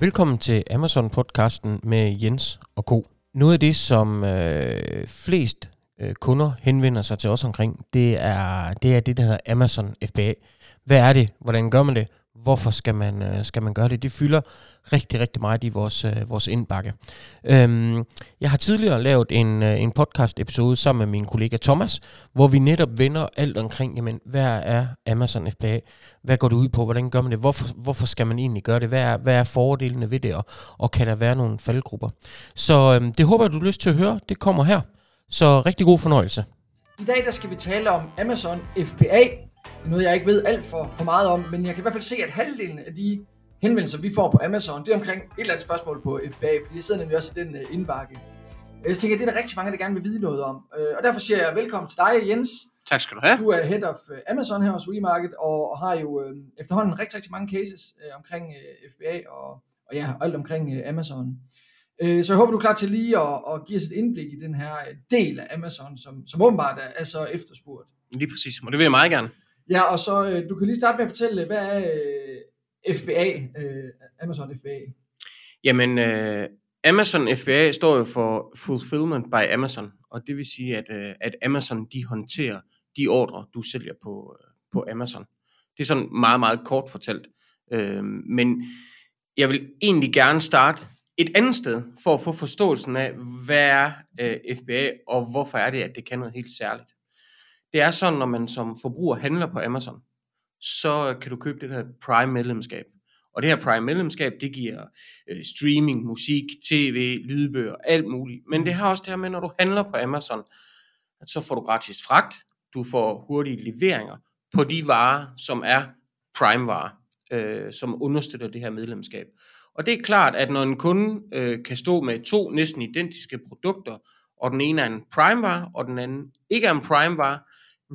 Velkommen til Amazon-podcasten med Jens og Co. Noget af det, som øh, flest øh, kunder henvender sig til os omkring, det er, det er det, der hedder Amazon FBA. Hvad er det? Hvordan gør man det? Hvorfor skal man, øh, skal man gøre det? Det fylder rigtig, rigtig meget i vores, øh, vores indbakke. Øhm, jeg har tidligere lavet en, øh, en podcast-episode sammen med min kollega Thomas, hvor vi netop vender alt omkring, jamen, hvad er Amazon FBA? Hvad går det ud på? Hvordan gør man det? Hvorfor, hvorfor skal man egentlig gøre det? Hvad er, hvad er fordelene ved det? Og, og kan der være nogle faldgrupper? Så øhm, det håber jeg, du har lyst til at høre. Det kommer her. Så rigtig god fornøjelse. I dag der skal vi tale om Amazon FBA. Noget, jeg ikke ved alt for, for meget om, men jeg kan i hvert fald se, at halvdelen af de henvendelser, vi får på Amazon, det er omkring et eller andet spørgsmål på FBA, fordi jeg sidder nemlig også i den uh, indbakke. Jeg tænker, det er der rigtig mange, der gerne vil vide noget om. Uh, og derfor siger jeg velkommen til dig, Jens. Tak skal du have. Du er head of Amazon her hos WeMarket, og, har jo efterhånden rigtig, rigtig mange cases omkring FBA og, og ja, alt omkring Amazon. Så jeg håber, du er klar til lige at, at give os et indblik i den her del af Amazon, som, som åbenbart er, er så efterspurgt. Lige præcis, og det vil jeg meget gerne. Ja, og så øh, du kan lige starte med at fortælle, hvad er øh, FBA, øh, Amazon FBA? Jamen, Amazon FBA står jo for Fulfillment by Amazon, og det vil sige, at, at Amazon de håndterer de ordre, du sælger på, på Amazon. Det er sådan meget, meget kort fortalt. Men jeg vil egentlig gerne starte et andet sted, for at få forståelsen af, hvad er FBA, og hvorfor er det, at det kan noget helt særligt. Det er sådan, når man som forbruger handler på Amazon, så kan du købe det her Prime-medlemskab. Og det her Prime-medlemskab, det giver øh, streaming, musik, tv, lydbøger, alt muligt. Men det har også det her med, når du handler på Amazon, at så får du gratis fragt, du får hurtige leveringer på de varer, som er Prime-varer, øh, som understøtter det her medlemskab. Og det er klart, at når en kunde øh, kan stå med to næsten identiske produkter, og den ene er en Prime-vare, og den anden ikke er en Prime-vare,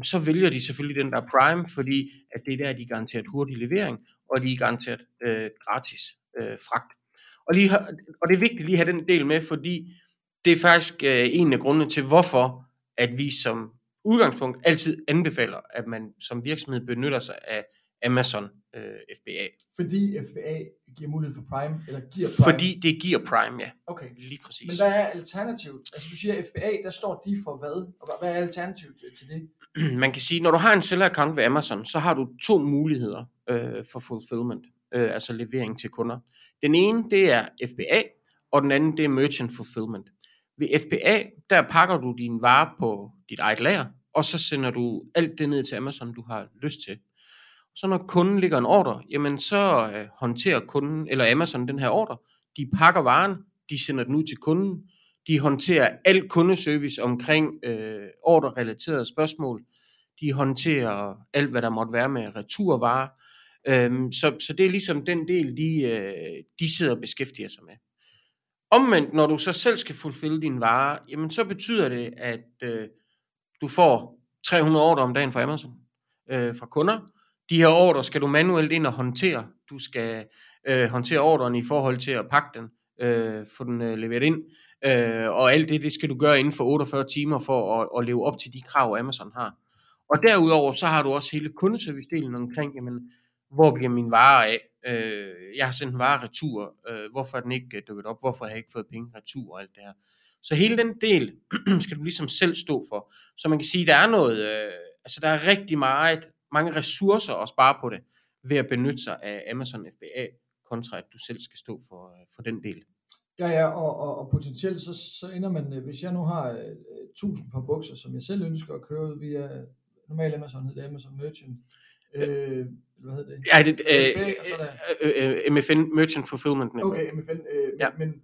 så vælger de selvfølgelig den der Prime, fordi at det er der, de er garanteret hurtig levering, og de er garanteret øh, gratis øh, fragt. Og, lige, og det er vigtigt lige at have den del med, fordi det er faktisk øh, en af grundene til, hvorfor at vi som udgangspunkt altid anbefaler, at man som virksomhed benytter sig af Amazon øh, FBA. Fordi FBA giver mulighed for Prime, eller giver Prime? Fordi det giver Prime, ja. Okay. Lige præcis. Men hvad er alternativet? Altså du siger FBA, der står de for hvad? Og hvad er alternativet til det? Man kan sige, når du har en seller-account ved Amazon, så har du to muligheder øh, for fulfillment, øh, altså levering til kunder. Den ene, det er FBA, og den anden, det er Merchant Fulfillment. Ved FBA, der pakker du dine varer på dit eget lager, og så sender du alt det ned til Amazon, du har lyst til. Så når kunden ligger en ordre, jamen så øh, håndterer kunden, eller Amazon den her ordre, de pakker varen, de sender den ud til kunden, de håndterer al kundeservice omkring øh, ordrerelaterede spørgsmål, de håndterer alt, hvad der måtte være med returvarer, øhm, så, så det er ligesom den del, de, øh, de sidder og beskæftiger sig med. Omvendt, når du så selv skal fulfille dine varer, jamen så betyder det, at øh, du får 300 ordre om dagen fra Amazon, øh, fra kunder, de her ordre skal du manuelt ind og håndtere. Du skal øh, håndtere ordren i forhold til at pakke den, øh, få den øh, leveret ind, øh, og alt det, det skal du gøre inden for 48 timer for at, at leve op til de krav, Amazon har. Og derudover, så har du også hele kundeservice-delen omkring, jamen, hvor bliver min vare af? Øh, jeg har sendt en vare retur, øh, hvorfor er den ikke øh, dukket op? Hvorfor har jeg ikke fået penge retur og alt det her? Så hele den del skal du ligesom selv stå for. Så man kan sige, der er noget, øh, altså der er rigtig meget mange ressourcer at spare på det, ved at benytte sig af Amazon FBA, kontra at du selv skal stå for, øh, for den del. Ja, ja, og, og, og potentielt så, så ender man, øh, hvis jeg nu har uh, 1000 par bukser, som jeg selv ønsker at køre ud via, normalt Amazon hedder det Amazon Merchant, øh, hvad hedder det? Ja, det, FBA, og så er der, øh, øh, MFN, Merchant Fulfillment Network. okay, MFN, øh, Ja. men,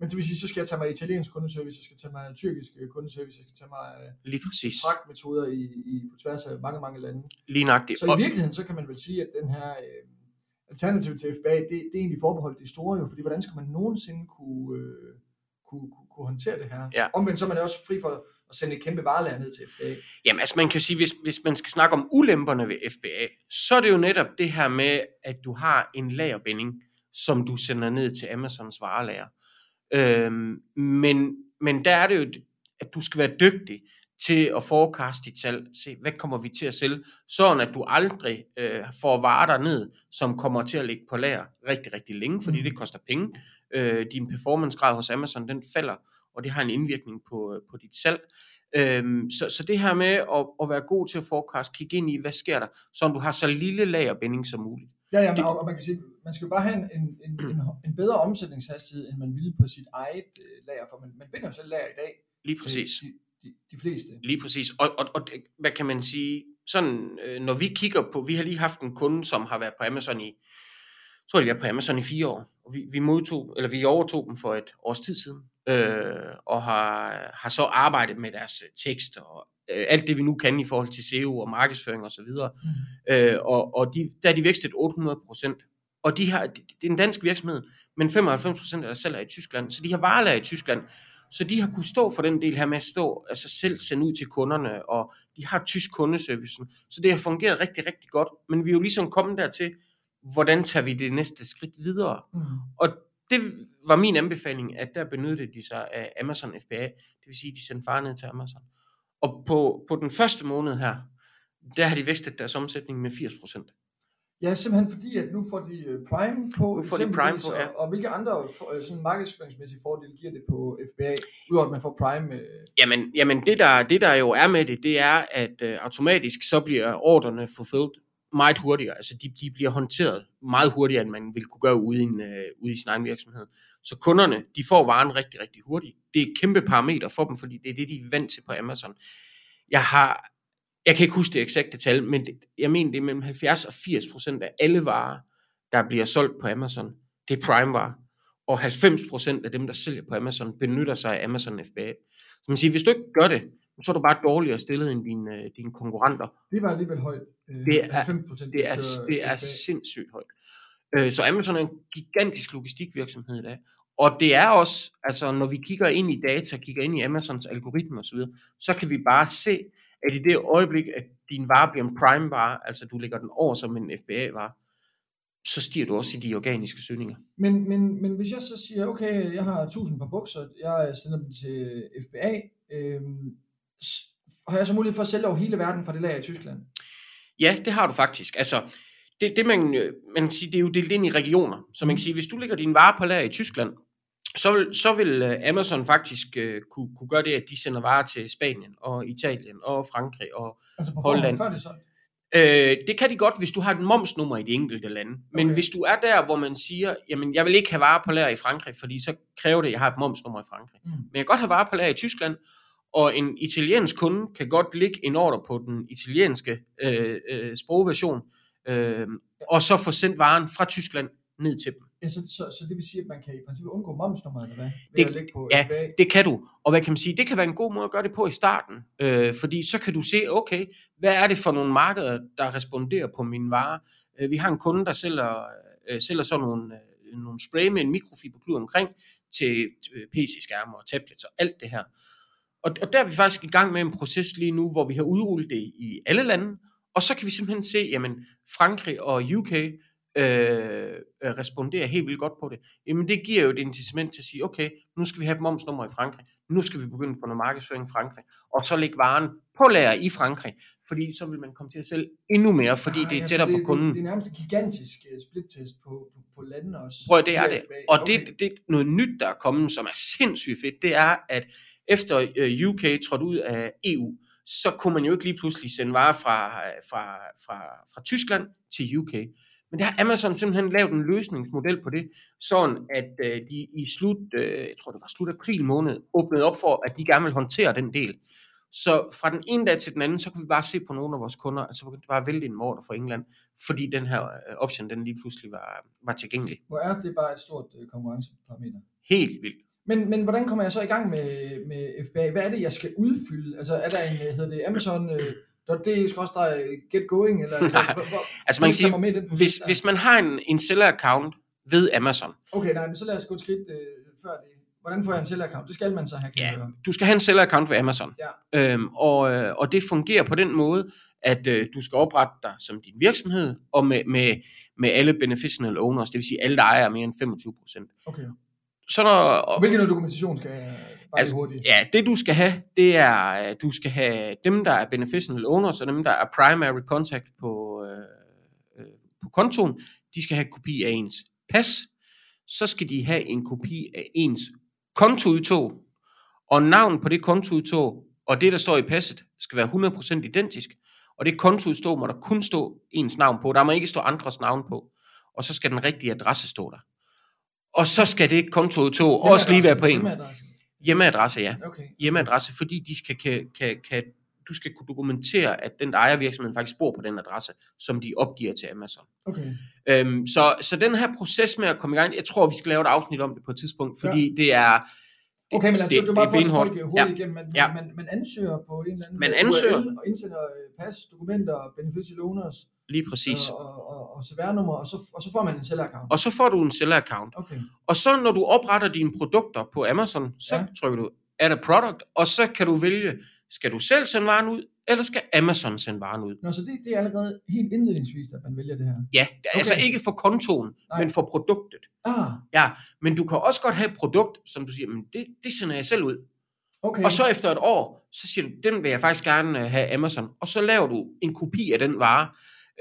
men, det vil sige, så skal jeg tage mig italiensk kundeservice, jeg skal tage mig tyrkisk øh, kundeservice, jeg skal tage mig Lige præcis. fragtmetoder i, i, på tværs af mange, mange lande. Lige nøjagtigt. Så i virkeligheden, så kan man vel sige, at den her øh, alternativ til FBA, det, det er egentlig forbeholdt de store jo, fordi hvordan skal man nogensinde kunne, øh, kunne, kunne, kunne håndtere det her? Ja. Omvendt så er man også fri for at sende et kæmpe varelager ned til FBA. Jamen altså man kan sige, hvis, hvis man skal snakke om ulemperne ved FBA, så er det jo netop det her med, at du har en lagerbinding, som du sender ned til Amazons varelager. Øhm, men, men der er det jo, at du skal være dygtig til at forecast dit salg. Se, hvad kommer vi til at sælge? Sådan at du aldrig øh, får varer der ned, som kommer til at ligge på lager rigtig, rigtig længe, fordi Mm. det koster penge. Øh, din performancegrad hos Amazon, den falder, og det har en indvirkning på, øh, på dit salg. Øhm, så, så det her med at, at være god til at forecast, kigge ind i, hvad sker der, så du har så lille lagerbinding som muligt. Ja, ja, Det- og, og man kan sige, man skal jo bare have en, en, en, en, en bedre omsætningshastighed, end man ville på sit eget øh, lager, for man, man binder jo selv lager i dag. Lige præcis. Øh, De, de, de fleste. Lige præcis. Og, og, og hvad kan man sige, sådan, øh, når vi kigger på, vi har lige haft en kunde, som har været på Amazon i, jeg tror, de er på Amazon i fire år, og vi, vi modtog, eller vi overtog dem for et års tid siden, øh, og har, har så arbejdet med deres øh, tekst og øh, alt det, vi nu kan i forhold til SEO og markedsføring osv. Og, Mm. øh, og, og de, der er de vækstet 800 procent. Og de har, det er en dansk virksomhed, men 95 procent af deres salg er i Tyskland, så de har varelager i Tyskland. Så de har kunne stå for den del her med at stå, altså selv sende ud til kunderne, og de har tysk kundeservicen. Så det har fungeret rigtig, rigtig godt. Men vi er jo ligesom kommet dertil, hvordan tager vi det næste skridt videre? Mm. Og det var min anbefaling, at der benyttede de sig af Amazon FBA, det vil sige, at de sendte far ned til Amazon. Og på, på den første måned her, der har de vækstet deres omsætning med 80%. Ja, simpelthen fordi, at nu får de øh, Prime på, Nu får de Prime på, ja. og, og hvilke andre øh, sådan markedsføringsmæssige fordele giver det på FBA, udover at man får Prime? Øh, Jamen, jamen det, der, det der jo er med det, det er, at øh, automatisk så bliver ordrene fulfilled meget hurtigere. Altså de, de bliver håndteret meget hurtigere, end man ville kunne gøre ude i, en, øh, ude i sin egen virksomhed. Så kunderne, de får varen rigtig, rigtig hurtigt. Det er et kæmpe parameter for dem, fordi det er det, de er vant til på Amazon. Jeg har, jeg kan ikke huske det eksakte tal, men det, jeg mener, det er mellem 70 og 80 procent af alle varer, der bliver solgt på Amazon, det er Prime-varer. Og 90 procent af dem, der sælger på Amazon, benytter sig af Amazon FBA. Så man siger, hvis du ikke gør det, så er du bare dårligere stillet end dine, øh, dine konkurrenter. det var alligevel højt. Øh, Det er- 90%, Det er, det er sindssygt højt. Øh, Så Amazon er en gigantisk logistikvirksomhed i dag. Og det er også, altså når vi kigger ind i data, kigger ind i Amazons algoritmer osv., så kan vi bare se, at i det øjeblik, at din vare bliver en prime-vare, altså du lægger den over som en FBA-vare, så stiger du også i de organiske søgninger. Men, men, men hvis jeg så siger, okay, jeg har 1000 par bukser, jeg sender dem til FBA, øh, har jeg så mulighed for at sælge over hele verden fra det lager i Tyskland? Ja, det har du faktisk. Altså, det, det man, øh, man kan sige, det er jo delt ind i regioner. Så man kan Mhm. sige, hvis du lægger dine varer på lager i Tyskland, så vil, så vil øh, Amazon faktisk uh, kunne, kunne gøre det, at de sender varer til Spanien og Italien og Frankrig. Og, Altså på Holland. før det solgt? øh, det kan de godt, hvis du har et momsnummer i de enkelte lande. Men okay. hvis du er der, hvor man siger, jamen jeg vil ikke have varer på lager i Frankrig, fordi så kræver det, at jeg har et momsnummer i Frankrig. Mm. Men jeg kan godt have varer på lager i Tyskland, og en italiensk kunde kan godt lægge en ordre på den italienske øh, øh, sprogversion, øh, og så få sendt varen fra Tyskland ned til dem. Ja, så, så, så det vil sige, at man kan i princippet undgå momsnummeret, eller hvad? Ved Det- at lægge på ja, FBA? Det kan du. Og hvad kan man sige? Det kan være en god måde at gøre det på i starten. Øh, fordi så kan du se, okay, hvad er det for nogle markeder, der responderer på mine varer? Øh, vi har en kunde, der sælger, øh, sælger sådan nogle, øh, nogle spray med en mikrofiberklud omkring til øh, PC-skærme og tablets og alt det her. Og, og der er vi faktisk i gang med en proces lige nu, hvor vi har udrullet det i alle lande, og så kan vi simpelthen se, jamen Frankrig og UK øh, øh, responderer helt vildt godt på det. Jamen det giver jo et incitament til at sige, okay, nu skal vi have et momsnummer i Frankrig, nu skal vi begynde på noget markedsføring i Frankrig, og så lægge varen på lager i Frankrig, fordi så vil man komme til at sælge endnu mere, fordi Ah, det er ja, så tættere på det, kunden. Det, det er nærmest en gigantisk uh, splittest på, på, på landene også. Prøv det er det. Og Okay. det, det noget nyt, der er kommet, som er sindssygt fedt, det er, at efter øh, UK trådte ud af EU, så kunne man jo ikke lige pludselig sende varer fra, fra, fra, fra Tyskland til UK. Men der har Amazon simpelthen lavet en løsningsmodel på det, sådan at øh, de i slut, øh, jeg tror det var slut april måned, åbnede op for, at de gerne vil håndtere den del. Så fra den ene dag til den anden, så kunne vi bare se på nogle af vores kunder, at så begyndte det bare vælte en ordre fra England, fordi den her øh, option, den lige pludselig var, var tilgængelig. Hvor er det bare et stort konkurrenceparameter. Helt vildt. Men, men hvordan kommer jeg så i gang med, med FBA? Hvad er det, jeg skal udfylde? Altså er der en, øh, hedder det Amazon... Uh, .d get going, eller Nej, hvor- Altså man kan sige, med den hvis, der? hvis man har en, en seller-account ved Amazon, Okay, nej, men så lad os gå et skridt øh, før det. Hvordan får jeg en seller-account? Det skal man så have, Ja. du skal have en seller-account ved Amazon. Ja. Øhm, og, øh, og det fungerer på den måde, at øh, du skal oprette dig som din virksomhed, og med, med, med alle beneficial owners, det vil sige alle, der ejer mere end 25 procent. Okay. Så når, Og og, hvilken dokumentation skal jeg... Altså, hurtigt. Ja, det du skal have, det er, øh, du skal have dem, der er beneficial owners, og dem, der er primary contact på, øh, øh, på kontoen, de skal have kopi af ens pas. Så skal de have en kopi af ens kontoudtog, og navn på det kontoudtog, og det, der står i passet, skal være 100% identisk. Og det kontoudtog må der kun stå ens navn på. Der må ikke stå andres navn på. Og så skal den rigtige adresse stå der. Og så skal det kontoudtog også lige være på engelsk. Hjemmeadresse. Hjemmeadresse, ja. Okay. Hjemmeadresse, fordi de skal, kan, kan, kan, du skal kunne dokumentere, at den, der ejer virksomheden, faktisk bor på den adresse, som de opgiver til Amazon. Okay. Øhm, så, så den her proces med at komme i gang, jeg tror, vi skal lave et afsnit om det på et tidspunkt, fordi ja. det er... Okay, men lad os det- det, det, bare benhårdt. folk hurtigt Ja. igennem. Man, Ja. man, man ansøger på en eller anden Man URL ansøger. og indsender øh, pas, dokumenter, beneficial owners Lige præcis. og, og, og, og CVR-nummer, og så, og så får man en seller-account. Og så får du en seller-account. Okay. Og så når du opretter dine produkter på Amazon, så ja. Trykker du Add a Product, og så kan du vælge, skal du selv sende varen ud, eller skal Amazon sende varen ud? Nå, så det, det er allerede helt indledningsvis, at man vælger det her. Ja, okay. altså Okay. ikke for kontoen, Nej. men for produktet. Ah, Ja, men du kan også godt have et produkt, som du siger, men det, det sender jeg selv ud. okay. Og så efter et år, så siger du, den vil jeg faktisk gerne øh, have Amazon. Og så laver du en kopi af den vare.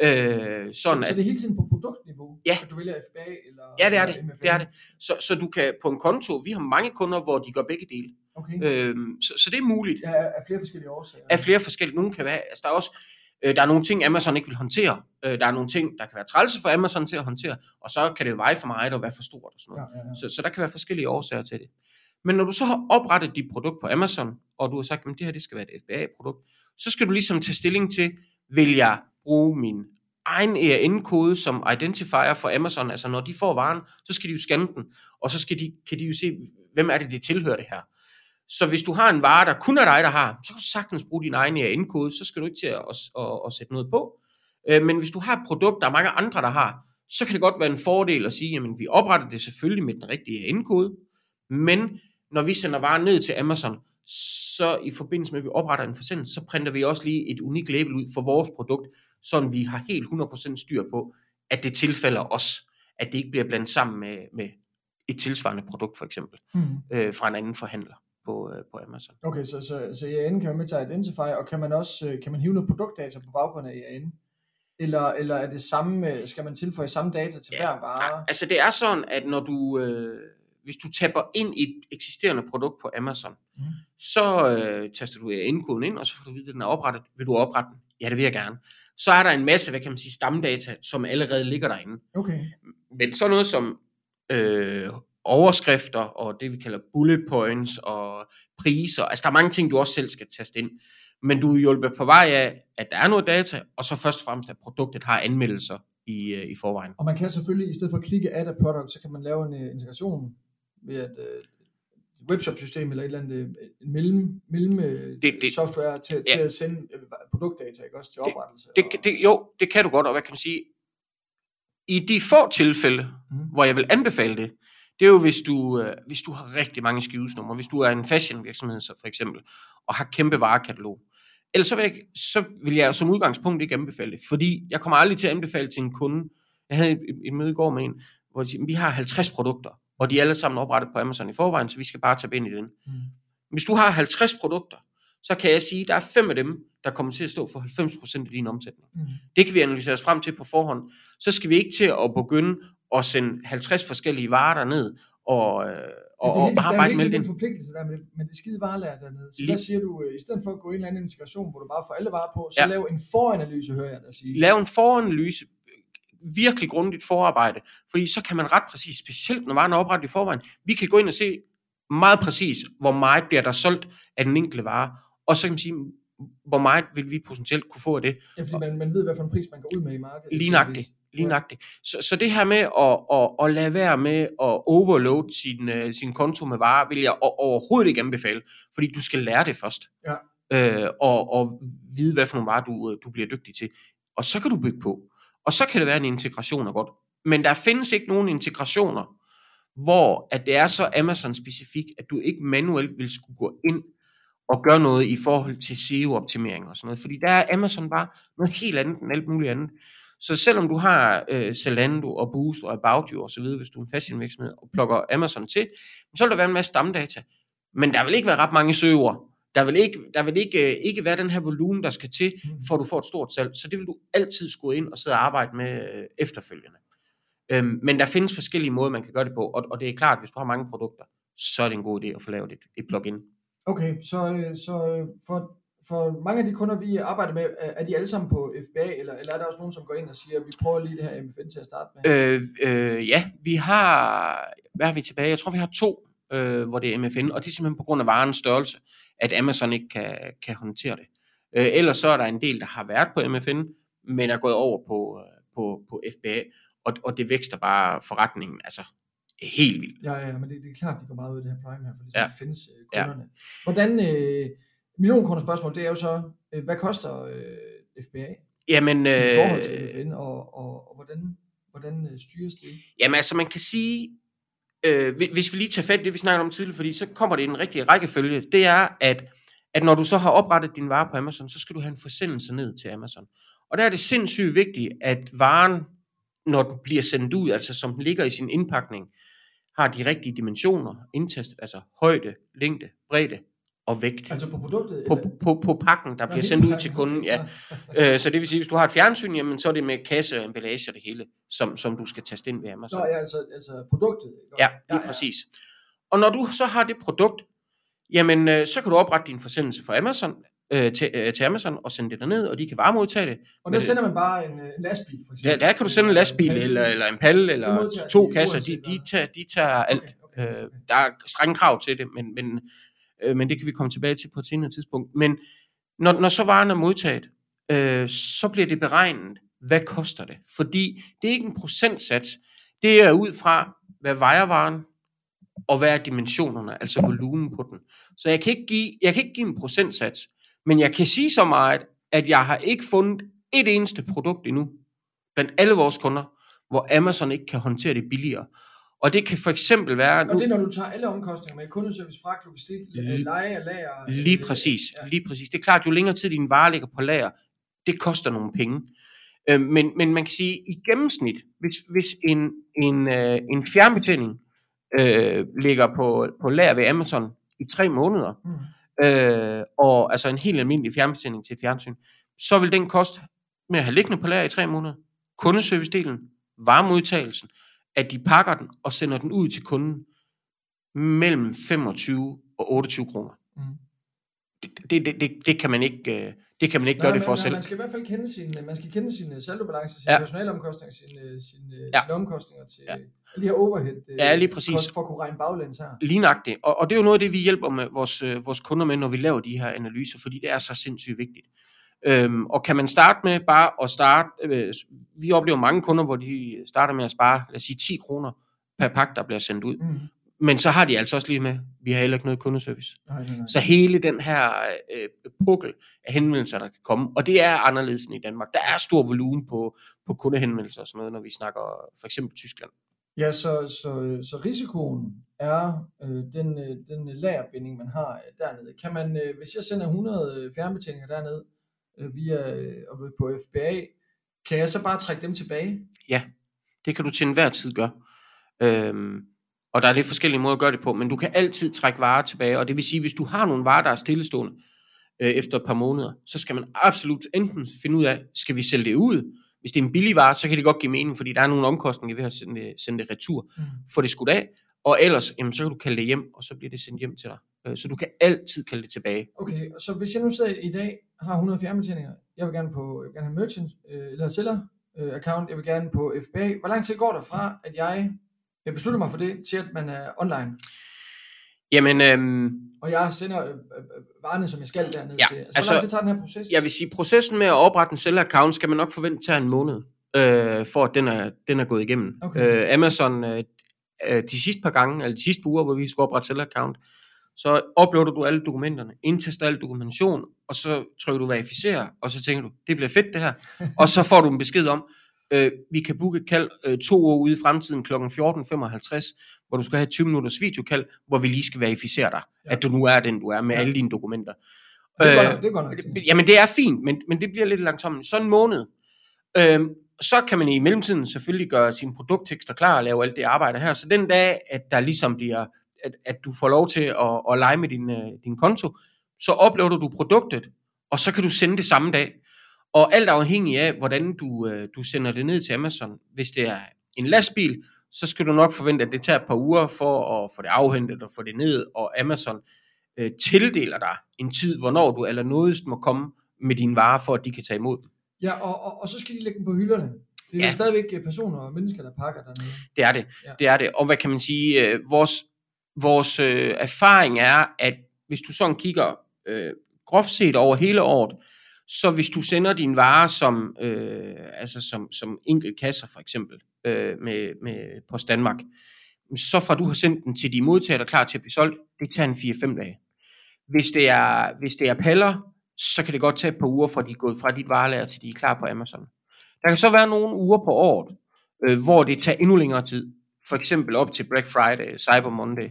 Øh, sådan så, så at, det er hele tiden på produktniveau, Ja. at du vælger FBA eller ja, det er det. MFA? det er det. Så, så du kan på en konto, vi har mange kunder, hvor de gør begge dele. Okay. Øh, så, så det er muligt Ja, af flere forskellige årsager. af flere forskellige. Nogle kan være, altså der er også, øh, der er nogle ting, Amazon ikke vil håndtere. Øh, der er nogle ting, der kan være trælse for Amazon til at håndtere, og så kan det veje for meget og være for stort og sådan noget. Ja, ja, ja. Så, så der kan være forskellige årsager til det. Men når du så har oprettet dit produkt på Amazon, og du har sagt, at det her det skal være et FBA-produkt, så skal du ligesom tage stilling til, vil jeg bruge min egen ERN-kode som identifier for Amazon, altså når de får varen, så skal de jo scanne den, og så skal de, kan de jo se, hvem er det, det tilhører det her. Så hvis du har en vare, der kun er dig, der har, så kan du sagtens bruge din egen ERN-kode, så skal du ikke til at, at, at, at sætte noget på. Øh, men hvis du har et produkt, der er mange andre, der har, så kan det godt være en fordel at sige, jamen vi opretter det selvfølgelig med den rigtige ERN-kode, men når vi sender varen ned til Amazon, så i forbindelse med, at vi opretter en forsendelse, så printer vi også lige et unikt label ud for vores produkt, så vi har helt 100% styr på, at det tilfælder os, at det ikke bliver blandet sammen med, med et tilsvarende produkt for eksempel, Mm. øh, fra en anden forhandler på, øh, på Amazon. Okay, så, så, så EAN kan man med til at identify, og kan man også øh, kan man hive noget produktdata på baggrund af EAN? Eller, eller er det samme, øh, skal man tilføje samme data til Ja, hver vare? Altså det er sådan, at når du, øh, hvis du tapper ind i et eksisterende produkt på Amazon, Mhm. så øh, taster du indkoden ind, og så får du at vide, at den er oprettet. Vil du oprette den? Ja, det vil jeg gerne. Så er der en masse, hvad kan man sige, stamdata, som allerede ligger derinde. Okay. Men så noget som øh, overskrifter, og det vi kalder bullet points, og priser, altså der er mange ting, du også selv skal taste ind. Men du er hjulpet på vej af, at der er noget data, og så først og fremmest, at produktet har anmeldelser i, øh, i forvejen. Og man kan selvfølgelig, i stedet for at klikke add a product, så kan man lave en uh, integration ved at uh, webshop-system eller et eller andet øh, en mellem, mellem det, Det- det- software til, ja. til at sende øh, produktdata, ikke også til Det- oprettelse. Det, og, det, jo, det kan du godt, og hvad kan man sige? I de få tilfælde, Mhm. hvor jeg vil anbefale det, det er jo, hvis du, øh, hvis du har rigtig mange skivesnumre, hvis du er en fashion virksomhed, så for eksempel, og har kæmpe varekatalog. Ellers så vil, jeg, så vil jeg som udgangspunkt ikke anbefale det, fordi jeg kommer aldrig til at anbefale til en kunde. Jeg havde et, et møde i går med en, hvor de siger, vi har 50 produkter, og de er alle sammen oprettet på Amazon i forvejen, så vi skal bare tage ind i den. Mm. Hvis du har 50 produkter, så kan jeg sige, at der er fem af dem, der kommer til at stå for 90% af din omsætning. Mm. Det kan vi analysere os frem til på forhånd. Så skal vi ikke til at begynde at sende 50 forskellige varer derned, og, øh, og, Og, det er og helt, der er jo arbejde med den. en forpligtelse der med det, med det skide varelærer dernede. Så Lige- der siger du, øh, i stedet for at gå i en eller anden integration, hvor du bare får alle varer på, så Ja. ja. lav en foranalyse, hører jeg dig sige. Lave en foranalyse, virkelig grundigt forarbejde, fordi så kan man ret præcis, specielt når varen er oprettet i forvejen, vi kan gå ind og se meget præcis, hvor meget bliver der solgt af den enkelte vare, og så kan man sige, hvor meget vil vi potentielt kunne få af det. Ja, fordi man, man ved, hvad for en pris man går ud med i markedet. Lige nøjagtigt. Lige nøjagtigt. Så, så det her med at, at, at lade være med at overload sin, uh, sin konto med varer, vil jeg overhovedet ikke anbefale, fordi du skal lære det først. Ja. Øh, og, og vide, hvad for nogle varer du, øh, du bliver dygtig til. Og så kan du bygge på. Og så kan det være, en integration er godt. Men der findes ikke nogen integrationer, hvor at det er så Amazon-specifik, at du ikke manuelt vil skulle gå ind og gøre noget i forhold til SEO-optimering og sådan noget. Fordi der er Amazon bare noget helt andet end alt muligt andet. Så selvom du har øh, Zalando og Boost og About You og så videre, hvis du er en fashion virksomhed og plukker Amazon til, så vil der være en masse stamdata. Men der vil ikke være ret mange søger. Der vil ikke, der vil ikke, øh, ikke være den her volumen, der skal til, Mm. for at du får et stort salg. Så det vil du altid skulle ind og sidde og arbejde med øh, efterfølgende. Øhm, men der findes forskellige måder, man kan gøre det på, og, og det er klart, at hvis du har mange produkter, så er det en god idé at få lavet et, et plugin. Okay, så, øh, så for, for mange af de kunder, vi arbejder med, er de alle sammen på FBA, eller, eller er der også nogen, som går ind og siger, vi prøver lige det her MFN til at starte med? Øh, øh, ja, vi har, hvad har vi tilbage? Jeg tror, vi har to, øh, hvor det er MFN, og det er simpelthen på grund af varens størrelse, at Amazon ikke kan, kan håndtere det. Øh, ellers så er der en del, der har været på MFN, men er gået over på, øh, på, på FBA, og, og det vækster bare forretningen, altså helt vildt. Ja, ja, men det, det er klart, de går meget ud af det her Prime her, for ligesom Ja. ja. findes øh, Ja. kunderne. Hvordan, øh, millionkunder spørgsmål, det er jo så, øh, hvad koster øh, FBA Jamen, øh, i forhold øh, til MFN, og, og, og hvordan, hvordan øh, styres det? Jamen altså, man kan sige, øh, hvis- vi lige tager fat i det, vi snakkede om tidligere, fordi så kommer det i den rigtige rækkefølge, det er, at, at når du så har oprettet din vare på Amazon, så skal du have en forsendelse ned til Amazon. Og der er det sindssygt vigtigt, at varen, når den bliver sendt ud, altså som den ligger i sin indpakning, har de rigtige dimensioner indtastet, altså højde, længde, bredde og vægt. Altså på produktet? På, eller? på, på pakken, der Nå, bliver sendt ud til kunden, okay. ja. Øh, så det vil sige, hvis du har et fjernsyn, jamen, så er det med kasse og emballage og det hele, som, som du skal taste ind ved Amazon. Nå, ja, altså, altså produktet. ikke? Ja, lige præcis. Og når du så har det produkt, jamen øh, så kan du oprette din forsendelse for Amazon, øh, til, øh, til Amazon og sende det derned, og de kan varemodtage det. Og der sender man bare en, en lastbil, for eksempel? der kan du sende en lastbil, palle. eller, eller en palle, eller to de kasser, de, de, tager, de tager alt. Okay, okay. Øh, der er strenge krav til det, men, men, øh, men det kan vi komme tilbage til på et senere tidspunkt. Men når, når så varen er modtaget, øh, så bliver det beregnet, hvad koster det? Fordi det er ikke en procentsats, det er ud fra, hvad vejer varen, og hvad er dimensionerne, altså volumen på den. Så jeg kan ikke give, jeg kan ikke give en procentsats, men jeg kan sige så meget, at jeg har ikke fundet et eneste produkt endnu, blandt alle vores kunder, hvor Amazon ikke kan håndtere det billigere. Og det kan for eksempel være... Og det er, når du tager alle omkostninger med kundeservice, fragt, logistik, Lige- leje af lager. Lige øh, præcis, Ja. lige præcis. Det er klart, jo længere tid din vare ligger på lager, det koster nogle penge. Øh, men, men man kan sige, i gennemsnit, hvis, hvis en, en, øh, en fjernbetjening øh, ligger på, på lager ved Amazon i tre måneder, Mm. øh, og altså en helt almindelig fjernbetjening til et fjernsyn, så vil den koste med at have liggende på lager i tre måneder, kundeservice-delen, varmeudtagelsen, at de pakker den og sender den ud til kunden mellem 25 og 28 kroner. Mm. Det, det, det, det, det kan man ikke, øh, det kan man ikke Nej, gøre det men- for nej, selv. Man skal i hvert fald kende sin, man skal kende sin saldobalance, sine Ja. personalomkostninger, sine, sine, Ja. sine omkostninger til Ja. de her overhead øh, Ja, lige præcis. kost for at kunne regne baglæns her. Lignagtigt. Og, og det er jo noget af det, vi hjælper med vores, øh, vores kunder med, når vi laver de her analyser, fordi det er så sindssygt vigtigt. Øhm, og kan man starte med bare at starte, øh, vi oplever mange kunder, hvor de starter med at spare, lad os sige 10 kroner per pakke, der bliver sendt ud. Mm. Men så har de altså også lige med, vi har heller ikke noget kundeservice. Nej, nej, nej. Så hele den her øh, pukkel af henvendelser, der kan komme, og det er anderledes end i Danmark. Der er stor volumen på, på kundehenvendelser og sådan noget, når vi snakker for eksempel Tyskland. Ja, så, så, så risikoen er øh, den, øh, den lagerbinding, man har øh, dernede. Kan man, øh, hvis jeg sender 100 fjernbetjeninger derned øh, via øh, på FBA, kan jeg så bare trække dem tilbage? Det kan du til enhver tid gøre. Øhm, og der er lidt forskellige måder at gøre det på, men du kan altid trække varer tilbage, og det vil sige, hvis du har nogle varer, der er stillestående øh, efter et par måneder, så skal man absolut enten finde ud af, skal vi sælge det ud? Hvis det er en billig vare, så kan det godt give mening, fordi der er nogle omkostninger ved at sende sende det retur. Mm. Få det skudt af, og ellers, jamen, så kan du kalde det hjem, og så bliver det sendt hjem til dig. Øh, så du kan altid kalde det tilbage. Okay, så hvis jeg nu sidder i dag har 100 fjernbetjeninger, jeg vil gerne på, jeg vil gerne have merchant, øh, eller seller øh, account, jeg vil gerne på FBA. Hvor lang tid går der fra, at jeg, jeg beslutter mig for det, til at man er online, Jamen, øhm, og jeg sender øh, øh, varerne, som jeg skal derned Ja, til. Altså, altså, hvor lang tid tager den her proces? Jeg vil sige, processen med at oprette en seller-account skal man nok forvente tager en måned, øh, for at den er, den er gået igennem. Okay. Øh, Amazon, øh, øh, de sidste par gange, eller de sidste par uger, hvor vi skulle oprette seller-account, så uploader du alle dokumenterne, indtaster al dokumentation, og så trykker du verificer, og så tænker du, det bliver fedt det her. og så får du en besked om, øh, vi kan booke et kald øh, to år ude i fremtiden kl. 14.55, hvor du skal have et 20 minutters videokald, hvor vi lige skal verificere dig, Ja. at du nu er den, du er med Ja. alle dine dokumenter. det er godt Øh, nok, det er godt nok. det- Jamen det er fint, men, men det bliver lidt langsomt. Så en måned. Så kan man i mellemtiden selvfølgelig gøre sine produkttekster klar og lave alt det arbejde her. Så den dag, at der ligesom bliver at, at du får lov til at, at lege med din, øh, din konto, så uploader du produktet, og så kan du sende det samme dag. Og alt afhængig af, hvordan du, øh, du sender det ned til Amazon. Hvis det er en lastbil, så skal du nok forvente, at det tager et par uger for at få det afhentet og få det ned, og Amazon øh, tildeler dig en tid, hvornår du allernådigst må komme med dine varer, for at de kan tage imod dem. Ja, og, og, og så skal de lægge dem på hylderne. Det er Ja. stadigvæk øh, personer og mennesker, der pakker dernede. Det er det. Ja. Det er det. Og hvad kan man sige? Øh, vores vores øh, erfaring er, at hvis du sådan kigger øh, groft set over hele året, så hvis du sender dine varer som, øh, altså som, som enkelt kasser for eksempel øh, med, med Post Danmark, så fra du har sendt den til de modtager, der er klar til at blive solgt, det tager en 4-5 dage. Hvis det, er, hvis det er paller, så kan det godt tage et par uger, fra de er gået fra dit varelager til de er klar på Amazon. Der kan så være nogle uger på året, øh, hvor det tager endnu længere tid. For eksempel op til Black Friday, Cyber Monday,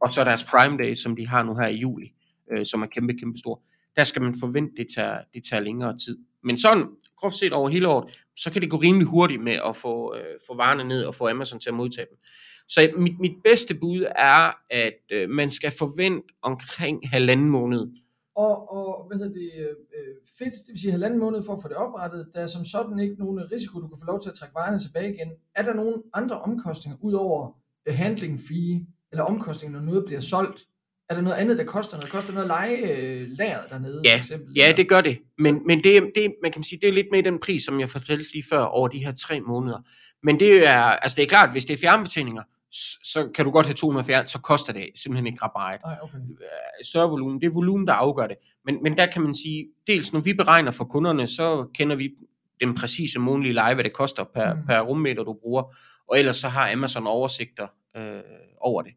og så deres Prime Day, som de har nu her i juli, øh, som er kæmpe, kæmpe stor. Der skal man forvente, det tager, det tager længere tid. Men sådan, groft set over hele året, så kan det gå rimelig hurtigt med at få, øh, få varerne ned og få Amazon til at modtage dem. Så mit, mit bedste bud er, at øh, man skal forvente omkring halvanden måned. Og, og hvad hedder det, øh, fedt, det vil sige halvanden måned for at få det oprettet. Der er som sådan ikke nogen risiko, du kan få lov til at trække varerne tilbage igen. Er der nogen andre omkostninger, udover øh, handling fee, eller omkostninger, når noget bliver solgt? Er der noget andet, der koster noget? Koster noget at lege øh, lageret dernede, Ja, for eksempel? Ja, det gør det. Men, men det, det, man kan sige, det er lidt med den pris, som jeg fortalte lige før, over de her tre måneder. Men det er, altså det er klart, hvis det er fjernbetjeninger, så kan du godt have 200 fjern, så koster det simpelthen ikke ret meget. Okay. større volumen. Det er volumen, der afgør det. Men, men der kan man sige, dels når vi beregner for kunderne, så kender vi den præcise månedlige leje, hvad det koster per, Mm. per rummeter, du bruger. Og ellers så har Amazon oversigter øh, over det.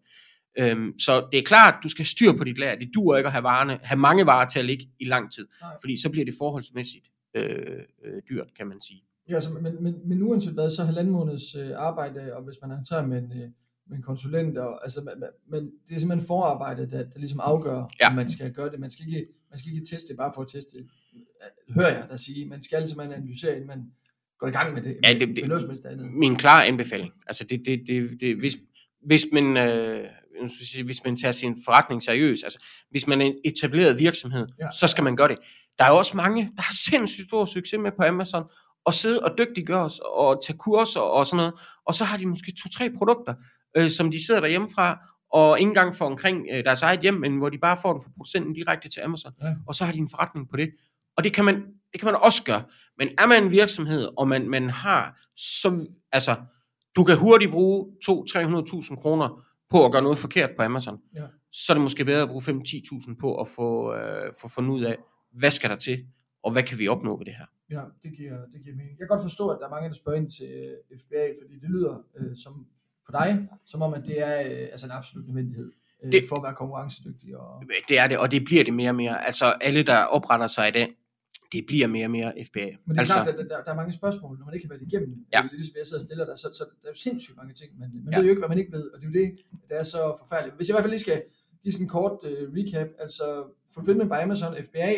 Øhm, så det er klart, du skal have styr på dit lager. Det duer ikke at have, varerne, have mange varer til at ligge i lang tid. Nej. Fordi så bliver det forholdsmæssigt øh, øh, dyrt, kan man sige. Ja, altså, men, men, men uanset hvad, så halvanden måneds øh, arbejde, og hvis man har med en, øh, med en konsulent, og, altså, men, men det er simpelthen forarbejdet, der, der ligesom afgør, Ja. om man skal gøre det. Man skal ikke, man skal ikke teste bare for at teste. Øh, Hører jeg dig sige. Man skal simpelthen analysere, inden man går i gang med det. Ja, med, det- med det- noget som helst andet. Min klare anbefaling. Altså det, det, det, det, hvis, hvis, man, øh, hvis man tager sin forretning seriøst, altså hvis man er en etableret virksomhed, Ja. så skal man gøre det. Der er også mange, der har sindssygt stor succes med på Amazon, og sidde og dygtiggøre os, og tage kurser og sådan noget, og så har de måske to-tre produkter, øh, som de sidder derhjemme fra, og ikke engang får omkring øh, deres eget hjem, men hvor de bare får den fra producenten direkte til Amazon, Ja. og så har de en forretning på det. Og det kan man, det kan man også gøre. Men er man en virksomhed, og man, man har, så, altså, du kan hurtigt bruge 200-300.000 kroner på at gøre noget forkert på Amazon. Ja. Så er det måske bedre at bruge 5-10.000 på at få, øh, få fundet ud af, hvad skal der til, og hvad kan vi opnå ved det her. Ja, det giver, det giver mening. Jeg kan godt forstå, at der er mange, der spørger ind til øh, FBA, fordi det lyder øh, som på dig, som om, at det er øh, altså en absolut nødvendighed øh, Det- for at være konkurrencedygtig. Og, Det er det, og det bliver det mere og mere. Altså alle, der opretter sig i dag, det bliver mere og mere FBA. Men det er altså, klart, der, der, der er mange spørgsmål, når man ikke har været igennem. Ja. Ja. Ligesom jeg sidder og stiller dig, så, så der er jo sindssygt mange ting, man, man ja. ved jo ikke, hvad man ikke ved, og det er jo det, der er så forfærdeligt. Hvis jeg i hvert fald lige skal give sådan en kort uh, recap, altså Fulfillment by Amazon, FBA,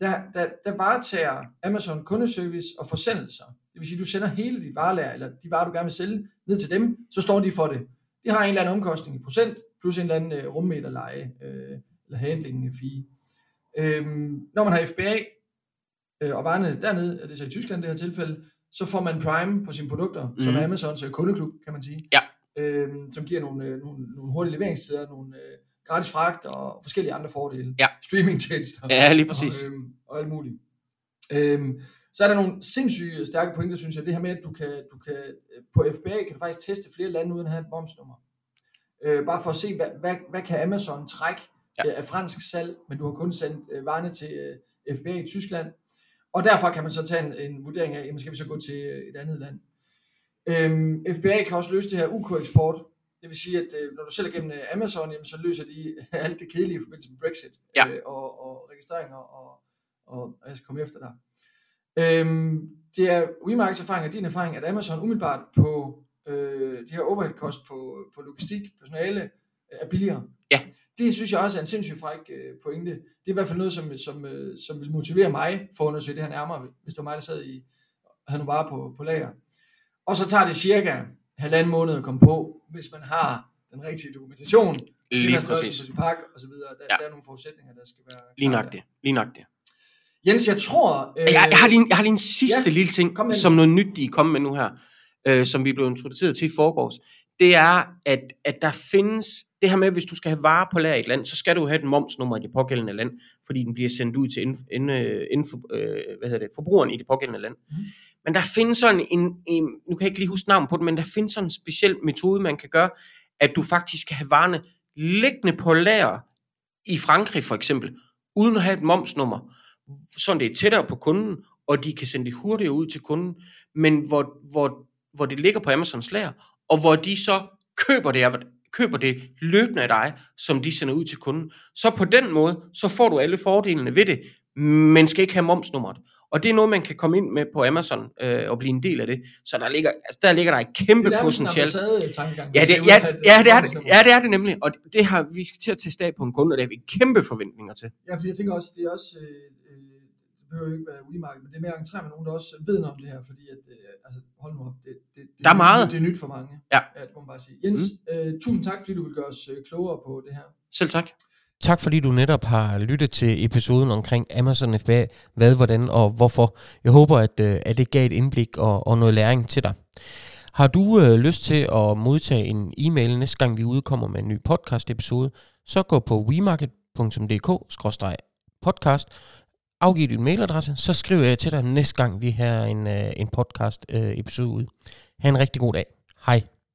der, der, der varetager Amazon kundeservice og forsendelser. Det vil sige, du sender hele dit varelager, eller de varer, du gerne vil sælge, ned til dem, så står de for det. De har en eller anden omkostning i procent, plus en eller anden uh, rummeterleje, uh, eller handling fee. Øhm, når man har FBA, øh, og varerne dernede, og det er så i Tyskland det her tilfælde, så får man Prime på sine produkter, mm. som Mhm. er Amazons øh, kundeklub, kan man sige. Ja. Øhm, som giver nogle, øh, nogle, nogle hurtige leveringstider, nogle øh, gratis fragt og forskellige andre fordele. Ja. Streamingtjenester. Ja, lige præcis. Og, øhm, og alt muligt. Øhm, så er der nogle sindssyge stærke pointer, synes jeg. Det her med, at du kan, du kan øh, på FBA kan du faktisk teste flere lande uden at have et momsnummer. Øh, bare for at se, hvad, hvad, hvad kan Amazon trække Ja. ja. af fransk salg, men du har kun sendt øh, varerne til øh, FBA i Tyskland. Og derfra kan man så tage en, en vurdering af, jamen skal vi så gå til øh, et andet land. Øhm, FBA kan også løse det her UK-eksport. Det vil sige, at øh, når du sælger gennem øh, Amazon, jamen, så løser de alt det kedelige i forbindelse med Brexit Ja. øh, og, og registreringer, og, og, og jeg skal komme efter dig. Øhm, det er WeMarks erfaring og din erfaring, at Amazon umiddelbart på øh, de her overhead cost på, på logistik, personale, øh, er billigere. Ja. Det synes jeg også er en sindssygt fræk øh, pointe. Det er i hvert fald noget, som, som, øh, som vil motivere mig for at undersøge det her nærmere, hvis det var mig, der sad i havde nogle varer på, på lager. Og så tager det cirka halvanden måned at komme på, hvis man har den rigtige dokumentation Lige præcis. på sin pakke og så videre. Der, Ja. der er nogle forudsætninger, der skal være Lige nok det. Lige nok det. Jens, jeg tror... Øh, Jeg, jeg, har lige, en- jeg har lige en sidste ja, lille ting, som noget nyt, I er kommet med nu her, øh, som vi blev introduceret til i forgårs. Det er, at, at der findes, det her med, hvis du skal have varer på lager i et land, så skal du have et momsnummer i det pågældende land, fordi den bliver sendt ud til ind, ind, øh, ind for, øh, hvad hedder det, forbrugeren i det pågældende land. Mm. Men der findes sådan en, en, nu kan jeg ikke lige huske navn på det, men der findes sådan en speciel metode, man kan gøre, at du faktisk kan have varerne liggende på lager i Frankrig for eksempel, uden at have et momsnummer, sådan det er tættere på kunden, og de kan sende det hurtigere ud til kunden, men hvor, hvor, hvor det ligger på Amazons lager, og hvor de så køber det, køber det løbende af dig, som de sender ud til kunden. Så på den måde, så får du alle fordelene ved det, men skal ikke have momsnummeret. Og det er noget, man kan komme ind med på Amazon øh, og blive en del af det. Så der ligger, altså, der ligger der et det kæmpe er potentiale. Ja, det, ja, det er det, ja, det er det nemlig, og det har vi skal til at teste af på en kunde, og det har vi kæmpe forventninger til. Ja, fordi jeg tænker også, det er også, øh, øh, det behøver jo ikke være WeMarket, men det er mere at entrere med nogen, der også ved noget om det her, fordi at, øh, altså, hold nu op, det, det, det, Der er nyt- meget. Det er nyt for mange. Ja. ja det må man bare sige. Jens, mm. øh, tusind tak, fordi du vil gøre os øh, klogere på det her. Selv tak. Tak fordi du netop har lyttet til episoden omkring Amazon FBA, hvad, hvordan og hvorfor. Jeg håber, at, øh, at det gav et indblik og, og noget læring til dig. Har du øh, lyst til at modtage en e-mail næste gang vi udkommer med en ny podcast episode, så gå på wemarket.dk-podcast, afgiv din mailadresse, så skriver jeg til dig næste gang vi har en, øh, en podcast øh, episode ud. Ha' en rigtig god dag. Hej.